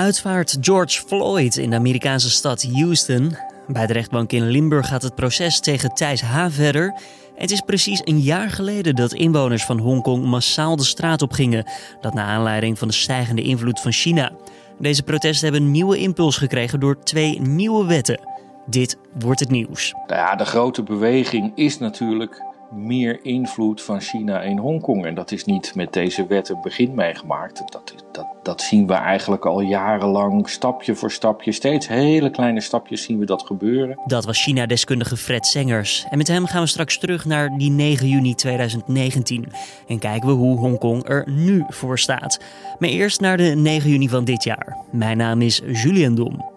Uitvaart George Floyd in de Amerikaanse stad Houston. Bij de rechtbank in Limburg gaat het proces tegen Thijs H. verder. Het is precies een jaar geleden dat inwoners van Hongkong massaal de straat op gingen. Dat naar aanleiding van de stijgende invloed van China. Deze protesten hebben nieuwe impuls gekregen door twee nieuwe wetten. Dit wordt het nieuws. Nou ja, de grote beweging is natuurlijk meer invloed van China in Hongkong. En dat is niet met deze wet een begin meegemaakt. Dat, dat, dat zien we eigenlijk al jarenlang, stapje voor stapje. Steeds hele kleine stapjes zien we dat gebeuren. Dat was China-deskundige Fred Sengers. En met hem gaan we straks terug naar die 9 juni 2019. En kijken we hoe Hongkong er nu voor staat. Maar eerst naar de 9 juni van dit jaar. Mijn naam is Julian Dom.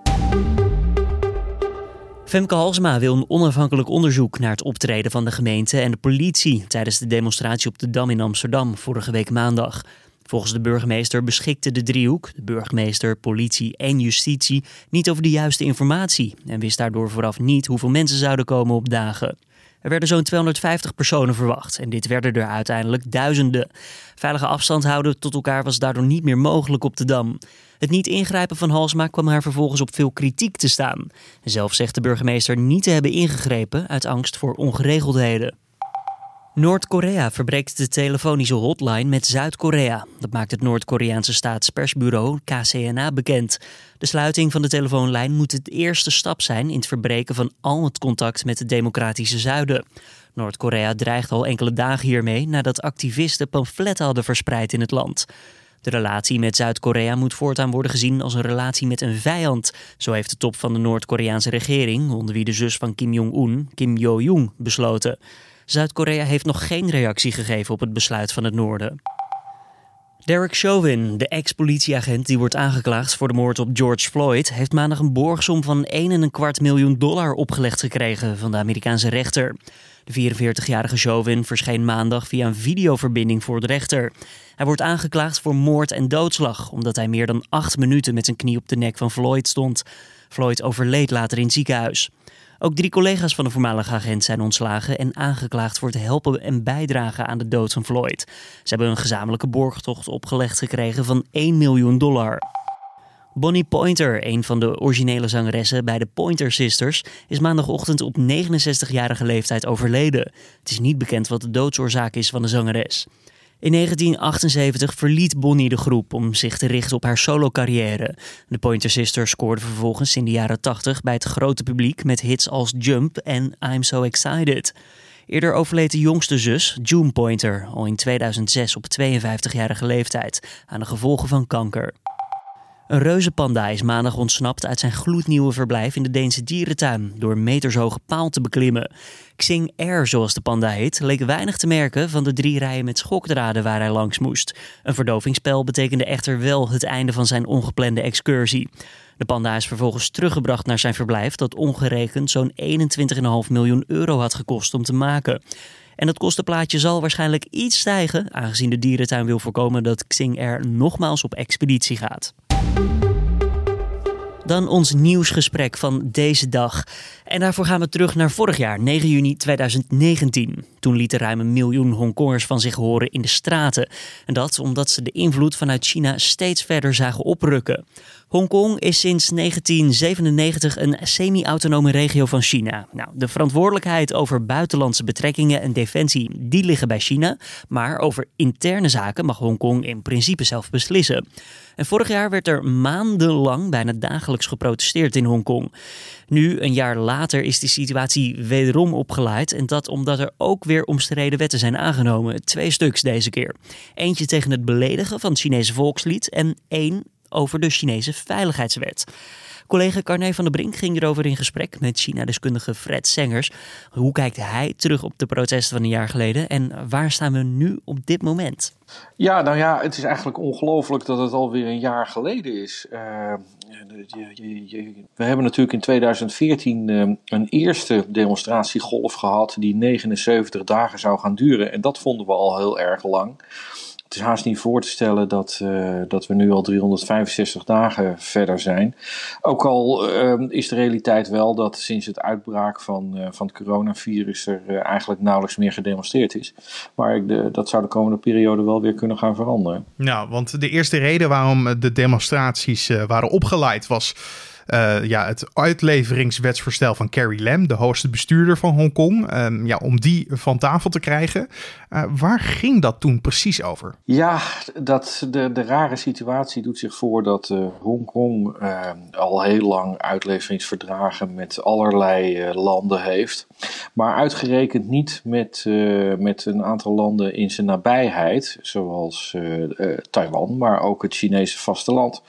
Femke Halsema wil een onafhankelijk onderzoek naar het optreden van de gemeente en de politie tijdens de demonstratie op de Dam in Amsterdam vorige week maandag. Volgens de burgemeester beschikte de driehoek, de burgemeester, politie en justitie, niet over de juiste informatie en wist daardoor vooraf niet hoeveel mensen zouden komen op dagen. Er werden zo'n 250 personen verwacht en dit werden er uiteindelijk duizenden. Veilige afstand houden tot elkaar was daardoor niet meer mogelijk op de Dam. Het niet ingrijpen van Halsma kwam haar vervolgens op veel kritiek te staan. Zelf zegt de burgemeester niet te hebben ingegrepen uit angst voor ongeregeldheden. Noord-Korea verbreekt de telefonische hotline met Zuid-Korea. Dat maakt het Noord-Koreaanse staatspersbureau KCNA bekend. De sluiting van de telefoonlijn moet het eerste stap zijn in het verbreken van al het contact met het democratische zuiden. Noord-Korea dreigt al enkele dagen hiermee nadat activisten pamfletten hadden verspreid in het land. De relatie met Zuid-Korea moet voortaan worden gezien als een relatie met een vijand. Zo heeft de top van de Noord-Koreaanse regering, onder wie de zus van Kim Jong-un, Kim Yo-jong, besloten. Zuid-Korea heeft nog geen reactie gegeven op het besluit van het Noorden. Derek Chauvin, de ex-politieagent die wordt aangeklaagd voor de moord op George Floyd, heeft maandag een borgsom van 1,25 miljoen dollar opgelegd gekregen van de Amerikaanse rechter. De 44-jarige Chauvin verscheen maandag via een videoverbinding voor de rechter. Hij wordt aangeklaagd voor moord en doodslag, omdat hij meer dan acht minuten met zijn knie op de nek van Floyd stond. Floyd overleed later in het ziekenhuis. Ook drie collega's van de voormalige agent zijn ontslagen en aangeklaagd voor het helpen en bijdragen aan de dood van Floyd. Ze hebben een gezamenlijke borgtocht opgelegd gekregen van 1 miljoen dollar. Bonnie Pointer, een van de originele zangeressen bij de Pointer Sisters, is maandagochtend op 69-jarige leeftijd overleden. Het is niet bekend wat de doodsoorzaak is van de zangeres. In 1978 verliet Bonnie de groep om zich te richten op haar solo-carrière. De Pointer Sisters scoorden vervolgens in de jaren 80 bij het grote publiek met hits als Jump en I'm So Excited. Eerder overleed de jongste zus, June Pointer, al in 2006 op 52-jarige leeftijd aan de gevolgen van kanker. Een reuzenpanda is maandag ontsnapt uit zijn gloednieuwe verblijf in de Deense dierentuin door metershoge paal te beklimmen. Xing Air, zoals de panda heet, leek weinig te merken van de drie rijen met schokdraden waar hij langs moest. Een verdovingspel betekende echter wel het einde van zijn ongeplande excursie. De panda is vervolgens teruggebracht naar zijn verblijf, dat ongerekend zo'n 21,5 miljoen euro had gekost om te maken. En het kostenplaatje zal waarschijnlijk iets stijgen, aangezien de dierentuin wil voorkomen dat Xing Air nogmaals op expeditie gaat. Dan ons nieuwsgesprek van deze dag. En daarvoor gaan we terug naar vorig jaar, 9 juni 2019. Toen lieten ruim een miljoen Hongkongers van zich horen in de straten. En dat omdat ze de invloed vanuit China steeds verder zagen oprukken. Hongkong is sinds 1997 een semi-autonome regio van China. Nou, de verantwoordelijkheid over buitenlandse betrekkingen en defensie die liggen bij China, maar over interne zaken mag Hongkong in principe zelf beslissen. En vorig jaar werd er maandenlang bijna dagelijks geprotesteerd in Hongkong. Nu, een jaar later, is de situatie wederom opgeleid. En dat omdat er ook weer omstreden wetten zijn aangenomen. Twee stuks deze keer. Eentje tegen het beledigen van het Chinese volkslied en één over de Chinese Veiligheidswet. Collega Carne van der Brink ging erover in gesprek met China-deskundige Fred Sengers. Hoe kijkt hij terug op de protesten van een jaar geleden en waar staan we nu op dit moment? Ja, nou ja, het is eigenlijk ongelooflijk dat het alweer een jaar geleden is. Uh, we hebben natuurlijk in 2014 uh, een eerste demonstratiegolf gehad die 79 dagen zou gaan duren. En dat vonden we al heel erg lang. Het is haast niet voor te stellen dat, uh, dat we nu al 365 dagen verder zijn. Ook al uh, is de realiteit wel dat sinds het uitbraak van, uh, van het coronavirus er eigenlijk nauwelijks meer gedemonstreerd is. Maar de, dat zou de komende periode wel weer kunnen gaan veranderen. Nou, want de eerste reden waarom de demonstraties waren opgeleid was uh, ja, het uitleveringswetsvoorstel van Carrie Lam, de hoogste bestuurder van Hongkong, um, ja, om die van tafel te krijgen. Uh, waar ging dat toen precies over? Ja, dat, de, de rare situatie doet zich voor dat uh, Hongkong al heel lang uitleveringsverdragen met allerlei landen heeft. Maar uitgerekend niet met, met een aantal landen in zijn nabijheid, zoals Taiwan, maar ook het Chinese vasteland.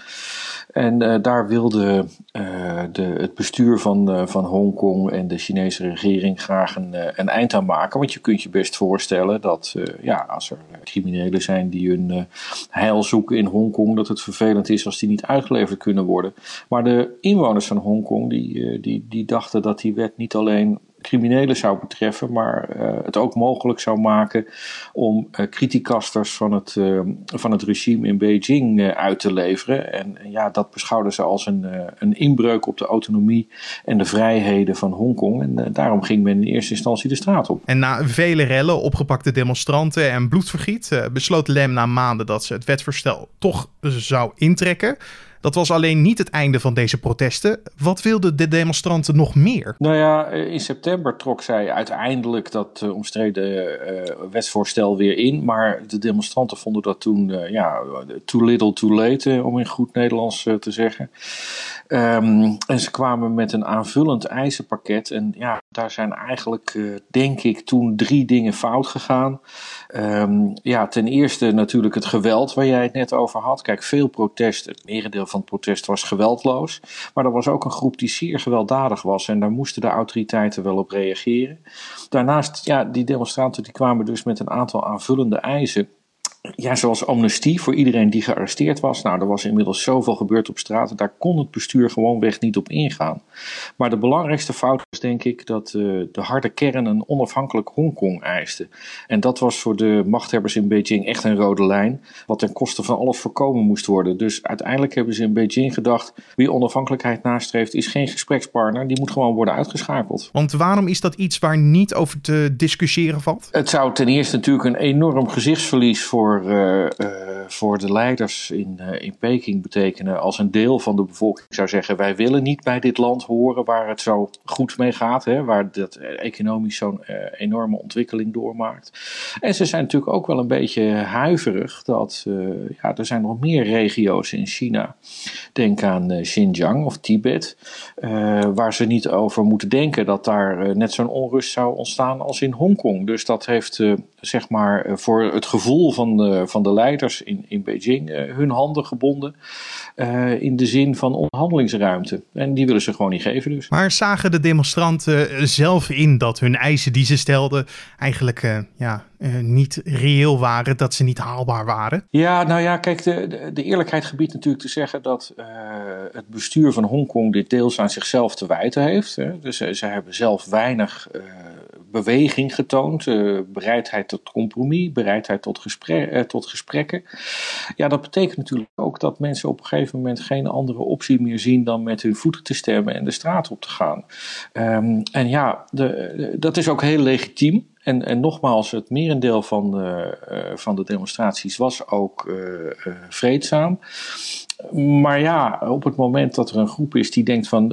En daar wilde uh, de, het bestuur van, uh, van Hongkong en de Chinese regering graag een, een eind aan maken. Want je kunt je best voorstellen dat ja, als er criminelen zijn die hun heil zoeken in Hongkong, dat het vervelend is als die niet uitgeleverd kunnen worden. Maar de inwoners van Hongkong die, die, die dachten dat die wet niet alleen criminelen zou betreffen, maar uh, het ook mogelijk zou maken om uh, criticasters van het, uh, van het regime in Beijing uit te leveren. En, ja, dat beschouwden ze als een, een inbreuk op de autonomie en de vrijheden van Hongkong. En daarom ging men in eerste instantie de straat op. En na vele rellen, opgepakte demonstranten en bloedvergiet, besloot Lem na maanden dat ze het wetsvoorstel toch zou intrekken. Dat was alleen niet het einde van deze protesten. Wat wilden de demonstranten nog meer? Nou ja, in september trok zij uiteindelijk dat uh, omstreden uh, wetsvoorstel weer in. Maar de demonstranten vonden dat toen ja, too little too late, om in goed Nederlands te zeggen. Um, en ze kwamen met een aanvullend eisenpakket. En ja, daar zijn eigenlijk, denk ik, toen drie dingen fout gegaan. Um, ja, ten eerste natuurlijk het geweld waar jij het net over had. Kijk, veel protest, het merendeel van het protest was geweldloos. Maar er was ook een groep die zeer gewelddadig was. En daar moesten de autoriteiten wel op reageren. Daarnaast, ja, die demonstranten die kwamen dus met een aantal aanvullende eisen ja, zoals amnestie voor iedereen die gearresteerd was. Nou, er was inmiddels zoveel gebeurd op straat. Daar kon het bestuur gewoonweg niet op ingaan. Maar de belangrijkste fout was denk ik dat uh, de harde kern een onafhankelijk Hongkong eiste. En dat was voor de machthebbers in Beijing echt een rode lijn. Wat ten koste van alles voorkomen moest worden. Dus uiteindelijk hebben ze in Beijing gedacht. Wie onafhankelijkheid nastreeft is geen gesprekspartner. Die moet gewoon worden uitgeschakeld. Want waarom is dat iets waar niet over te discussiëren valt? Het zou ten eerste natuurlijk een enorm gezichtsverlies voor voor, uh, uh, voor de leiders in, uh, in Peking betekenen als een deel van de bevolking zou zeggen: wij willen niet bij dit land horen waar het zo goed mee gaat, hè, waar dat economisch zo'n enorme ontwikkeling doormaakt. En ze zijn natuurlijk ook wel een beetje huiverig dat ja, er zijn nog meer regio's in China. Denk aan Xinjiang of Tibet, waar ze niet over moeten denken dat daar net zo'n onrust zou ontstaan als in Hongkong. Dus dat heeft zeg maar voor het gevoel van van de leiders in, in Beijing uh, hun handen gebonden. Uh, in de zin van onderhandelingsruimte. En die willen ze gewoon niet geven dus. Maar zagen de demonstranten zelf in dat hun eisen die ze stelden eigenlijk ja, niet reëel waren, dat ze niet haalbaar waren? Ja, nou ja, kijk, de, de, de eerlijkheid gebiedt natuurlijk te zeggen dat het bestuur van Hongkong dit deels aan zichzelf te wijten heeft. Hè. Dus ze hebben zelf weinig beweging getoond, uh, bereidheid tot compromis, bereidheid tot, gesprek, uh, tot gesprekken. Ja, dat betekent natuurlijk ook dat mensen op een gegeven moment geen andere optie meer zien dan met hun voeten te stemmen en de straat op te gaan. Um, en ja, de, dat is ook heel legitiem. En, en nogmaals, het merendeel van de, uh, van de demonstraties was ook vreedzaam. Maar ja, op het moment dat er een groep is die denkt van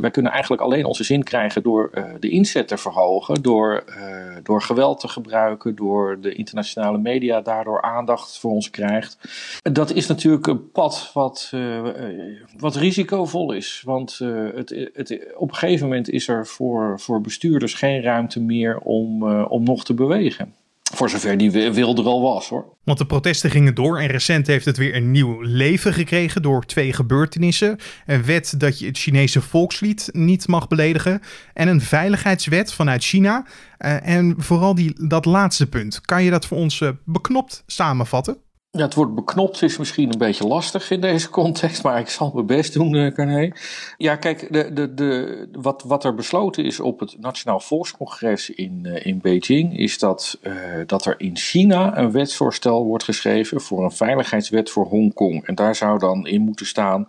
wij kunnen eigenlijk alleen onze zin krijgen door de inzet te verhogen, door, door geweld te gebruiken, door de internationale media daardoor aandacht voor ons krijgt. Dat is natuurlijk een pad wat, wat risicovol is. Want het, het, op een gegeven moment is er voor, voor bestuurders geen ruimte meer om, om nog te bewegen. Voor zover die wil er al was hoor. Want de protesten gingen door en recent heeft het weer een nieuw leven gekregen door twee gebeurtenissen. Een wet dat je het Chinese volkslied niet mag beledigen. En een veiligheidswet vanuit China. Uh, en vooral die, dat laatste punt. Kan je dat voor ons uh, beknopt samenvatten? Ja, het woord beknopt is misschien een beetje lastig in deze context, maar ik zal mijn best doen, uh. Ja, kijk, de, de, de, wat, wat er besloten is op het Nationaal Volkscongres in, uh, in Beijing, is dat, uh, dat er in China een wetsvoorstel wordt geschreven voor een veiligheidswet voor Hongkong. En daar zou dan in moeten staan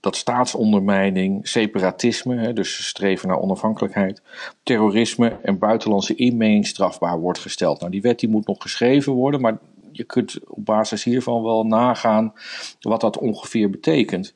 dat staatsondermijning, separatisme, hè, dus streven naar onafhankelijkheid, terrorisme en buitenlandse inmenging strafbaar wordt gesteld. Nou, die wet die moet nog geschreven worden, maar je kunt op basis hiervan wel nagaan wat dat ongeveer betekent.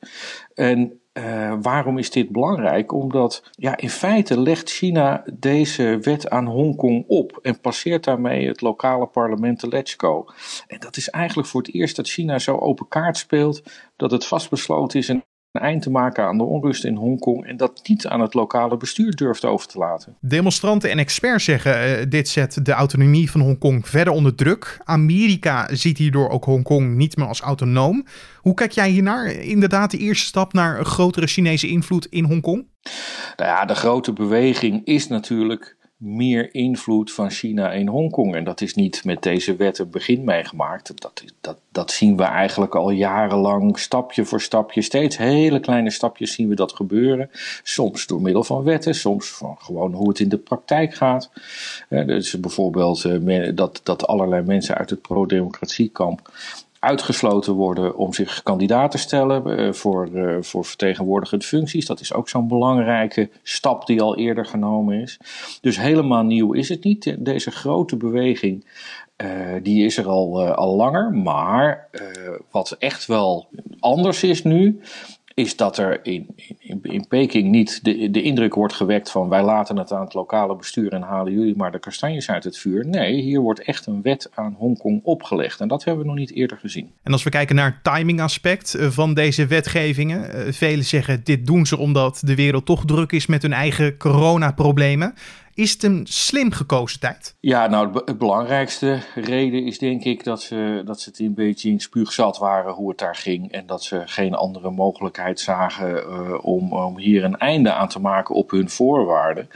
En uh, waarom is dit belangrijk? Omdat ja, in feite legt China deze wet aan Hongkong op en passeert daarmee het lokale parlement de LegCo. En dat is eigenlijk voor het eerst dat China zo open kaart speelt dat het vastbesloten is een een eind te maken aan de onrust in Hongkong en dat niet aan het lokale bestuur durft over te laten. Demonstranten en experts zeggen uh, dit zet de autonomie van Hongkong verder onder druk. Amerika ziet hierdoor ook Hongkong niet meer als autonoom. Hoe kijk jij hiernaar? Inderdaad, de eerste stap naar een grotere Chinese invloed in Hongkong? Nou ja, de grote beweging is natuurlijk meer invloed van China in Hongkong. En dat is niet met deze wet een begin meegemaakt. Dat, dat, dat zien we eigenlijk al jarenlang, stapje voor stapje. Steeds hele kleine stapjes zien we dat gebeuren. Soms door middel van wetten, soms van gewoon hoe het in de praktijk gaat. dus bijvoorbeeld eh, dat, dat allerlei mensen uit het pro-democratiekamp uitgesloten worden om zich kandidaat te stellen uh, voor, uh, voor vertegenwoordigende functies. Dat is ook zo'n belangrijke stap die al eerder genomen is. Dus helemaal nieuw is het niet. Deze grote beweging die is er al, al langer. Maar wat echt wel anders is nu, is dat er in, in, in Peking niet de, de indruk wordt gewekt van wij laten het aan het lokale bestuur en halen jullie maar de kastanjes uit het vuur. Nee, hier wordt echt een wet aan Hongkong opgelegd en dat hebben we nog niet eerder gezien. En als we kijken naar het timingaspect eh, van deze wetgevingen, uh, velen zeggen dit doen ze omdat de wereld toch druk is met hun eigen coronaproblemen. Is het een slim gekozen tijd? Ja, nou, het belangrijkste reden is denk ik dat ze, dat ze het in Beijing spuugzat waren hoe het daar ging. En dat ze geen andere mogelijkheid zagen uh, om, om hier een einde aan te maken op hun voorwaarden.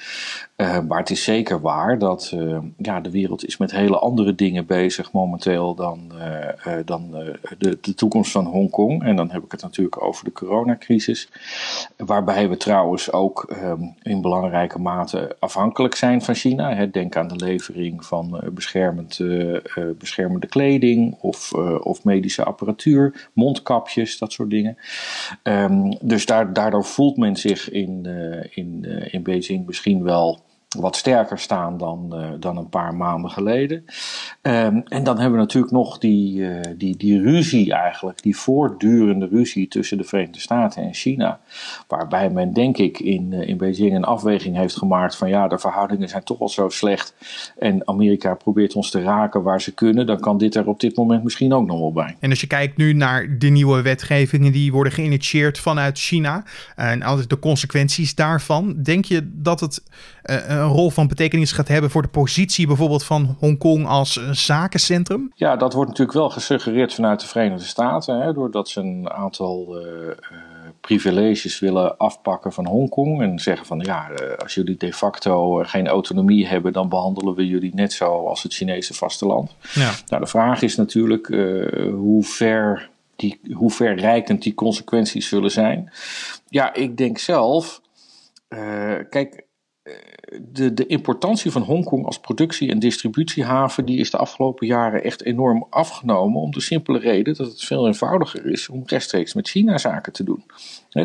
Uh, maar het is zeker waar dat uh, ja, de wereld is met hele andere dingen bezig momenteel dan, uh, dan de, de toekomst van Hongkong. En dan heb ik het natuurlijk over de coronacrisis. Waarbij we trouwens ook um, in belangrijke mate afhankelijk zijn van China. Hè. Denk aan de levering van beschermend, beschermende kleding of, of medische apparatuur, mondkapjes, dat soort dingen. Um, dus daar, daardoor voelt men zich in, in, in Beijing misschien wel wat sterker staan dan, uh, dan een paar maanden geleden. Um, en dan hebben we natuurlijk nog die, uh, die, die ruzie eigenlijk, die voortdurende ruzie tussen de Verenigde Staten en China. Waarbij men denk ik in, uh, in Beijing een afweging heeft gemaakt van ja, de verhoudingen zijn toch al zo slecht. En Amerika probeert ons te raken waar ze kunnen. Dan kan dit er op dit moment misschien ook nog wel bij. En als je kijkt nu naar de nieuwe wetgevingen die worden geïnitieerd vanuit China. En altijd de consequenties daarvan. Denk je dat het een rol van betekenis gaat hebben voor de positie bijvoorbeeld van Hongkong als zakencentrum? Ja, dat wordt natuurlijk wel gesuggereerd vanuit de Verenigde Staten, hè, doordat ze een aantal uh, uh, privileges willen afpakken van Hongkong en zeggen van ja, uh, als jullie de facto geen autonomie hebben, dan behandelen we jullie net zo als het Chinese vasteland. Ja. Nou, de vraag is natuurlijk hoe ver die, hoe verrijkend die consequenties zullen zijn. Ja, ik denk zelf, kijk, de, de importantie van Hongkong als productie- en distributiehaven die is de afgelopen jaren echt enorm afgenomen. Om de simpele reden dat het veel eenvoudiger is om rechtstreeks met China zaken te doen.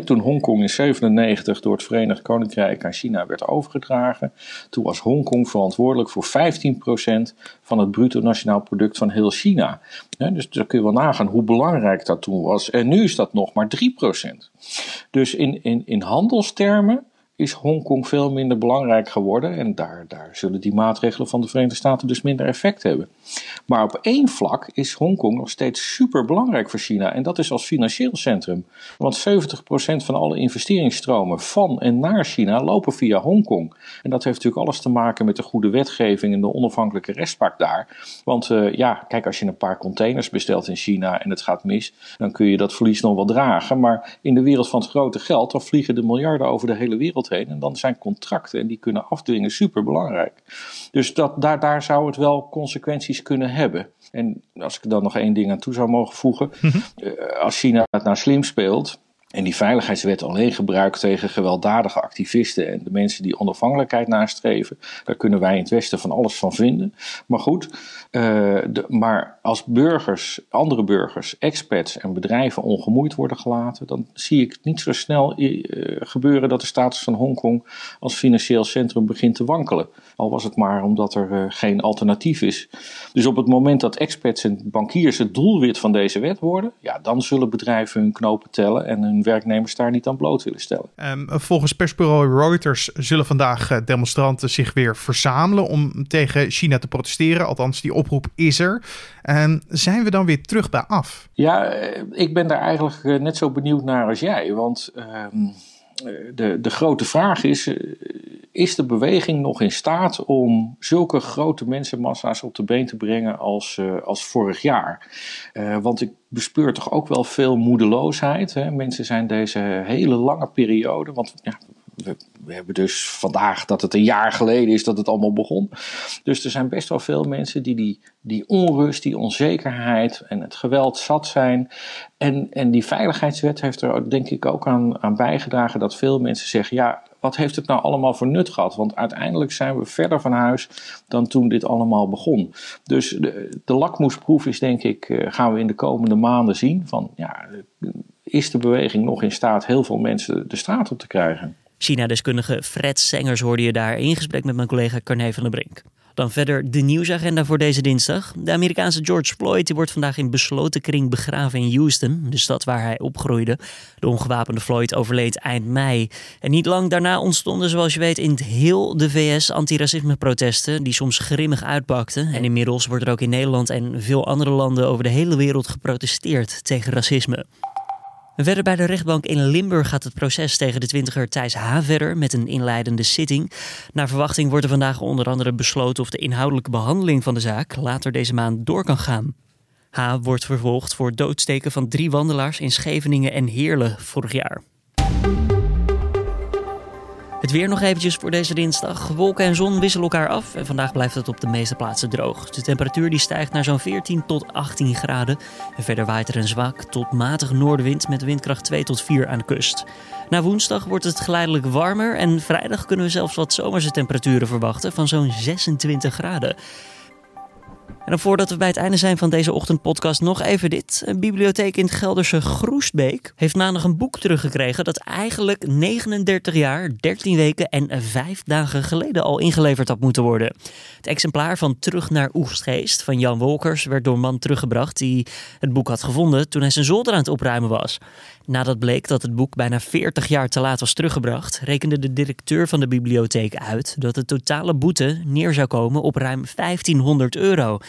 toen Hongkong in 97 door het Verenigd Koninkrijk aan China werd overgedragen, toen was Hongkong verantwoordelijk voor 15% van het bruto nationaal product van heel China. dus daar kun je wel nagaan hoe belangrijk dat toen was. En nu is dat nog maar 3%. Dus in, in, in handelstermen is Hongkong veel minder belangrijk geworden. En daar, daar zullen die maatregelen van de Verenigde Staten dus minder effect hebben. Maar op één vlak is Hongkong nog steeds super belangrijk voor China. En dat is als financieel centrum. Want 70% van alle investeringsstromen van en naar China lopen via Hongkong. En dat heeft natuurlijk alles te maken met de goede wetgeving en de onafhankelijke rechtspraak daar. Want uh, ja, kijk, als je een paar containers bestelt in China en het gaat mis, dan kun je dat verlies nog wel dragen. Maar in de wereld van het grote geld, dan vliegen de miljarden over de hele wereld En dan zijn contracten en die kunnen afdwingen super belangrijk. Dus dat, daar, daar zou het wel consequenties kunnen hebben. En als ik er dan nog één ding aan toe zou mogen voegen. Mhm. Eh, als China het nou slim speelt en die veiligheidswet alleen gebruikt tegen gewelddadige activisten en de mensen die onafhankelijkheid nastreven, daar kunnen wij in het Westen van alles van vinden. Maar goed, uh, de, maar als burgers, andere burgers, expats en bedrijven ongemoeid worden gelaten, dan zie ik niet zo snel uh, gebeuren dat de status van Hongkong als financieel centrum begint te wankelen. Al was het maar omdat er uh, geen alternatief is. Dus op het moment dat expats en bankiers het doelwit van deze wet worden, ja, dan zullen bedrijven hun knopen tellen en hun werknemers daar niet aan bloot willen stellen. Um, volgens persbureau Reuters zullen vandaag eh, demonstranten zich weer verzamelen om tegen China te protesteren. Althans, die oproep is er. En zijn we dan weer terug bij af? Ja, eh, ik ben daar eigenlijk eh, net zo benieuwd naar als jij. Want ehm, de, de grote vraag is: is de beweging nog in staat om zulke grote mensenmassa's op de been te brengen als, uh, als vorig jaar? Uh, want ik bespeur toch ook wel veel moedeloosheid. Hè? Mensen zijn deze hele lange periode, want ja, we, hebben dus vandaag dat het een jaar geleden is dat het allemaal begon. Dus er zijn best wel veel mensen die die, die onrust, die onzekerheid en het geweld zat zijn. En, en die veiligheidswet heeft er denk ik ook aan, aan bijgedragen dat veel mensen zeggen: ja, wat heeft het nou allemaal voor nut gehad? Want uiteindelijk zijn we verder van huis dan toen dit allemaal begon. Dus de, de lakmoesproef is denk ik, eh, gaan we in de komende maanden zien van ja, is de beweging nog in staat heel veel mensen de straat op te krijgen? China-deskundige Fred Sengers hoorde je daar in gesprek met mijn collega Carne van der Brink. Dan verder de nieuwsagenda voor deze dinsdag. De Amerikaanse George Floyd die wordt vandaag in besloten kring begraven in Houston, de stad waar hij opgroeide. De ongewapende Floyd overleed eind mei. En niet lang daarna ontstonden, zoals je weet, in heel de VS antiracisme-protesten die soms grimmig uitpakten. En inmiddels wordt er ook in Nederland en veel andere landen over de hele wereld geprotesteerd tegen racisme. Verder bij de rechtbank in Limburg gaat het proces tegen de twintiger Thijs H. verder met een inleidende zitting. Naar verwachting wordt er vandaag onder andere besloten of de inhoudelijke behandeling van de zaak later deze maand door kan gaan. H. wordt vervolgd voor doodsteken van drie wandelaars in Scheveningen en Heerlen vorig jaar. Het weer nog eventjes voor deze dinsdag. Wolken en zon wisselen elkaar af en vandaag blijft het op de meeste plaatsen droog. De temperatuur die stijgt naar zo'n 14 tot 18 graden. En verder waait er een zwak tot matige noordenwind met windkracht 2 tot 4 aan de kust. Na woensdag wordt het geleidelijk warmer en vrijdag kunnen we zelfs wat zomerse temperaturen verwachten van zo'n 26 graden. En voordat we bij het einde zijn van deze ochtendpodcast nog even dit. Een bibliotheek in het Gelderse Groesbeek heeft maandag een boek teruggekregen dat eigenlijk 39 jaar, 13 weken en 5 dagen geleden al ingeleverd had moeten worden. Het exemplaar van Terug naar Oegstgeest van Jan Wolkers werd door een man teruggebracht die het boek had gevonden toen hij zijn zolder aan het opruimen was. Nadat bleek dat het boek bijna 40 jaar te laat was teruggebracht, rekende de directeur van de bibliotheek uit dat de totale boete neer zou komen op ruim 1500 euro.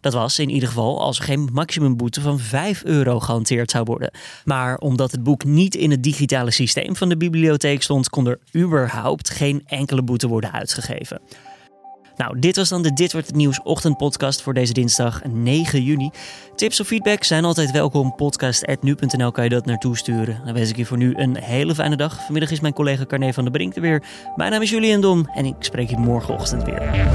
Dat was in ieder geval als er geen maximumboete van 5 euro gehanteerd zou worden. Maar omdat het boek niet in het digitale systeem van de bibliotheek stond, kon er überhaupt geen enkele boete worden uitgegeven. Nou, dit was dan de Dit wordt het nieuws ochtendpodcast voor deze dinsdag 9 juni. Tips of feedback zijn altijd welkom. Podcast@nu.nl kan je dat naartoe sturen. Dan wens ik je voor nu een hele fijne dag. Vanmiddag is mijn collega Carne van der Brink er weer. Mijn naam is Julian Dom en ik spreek je morgenochtend weer.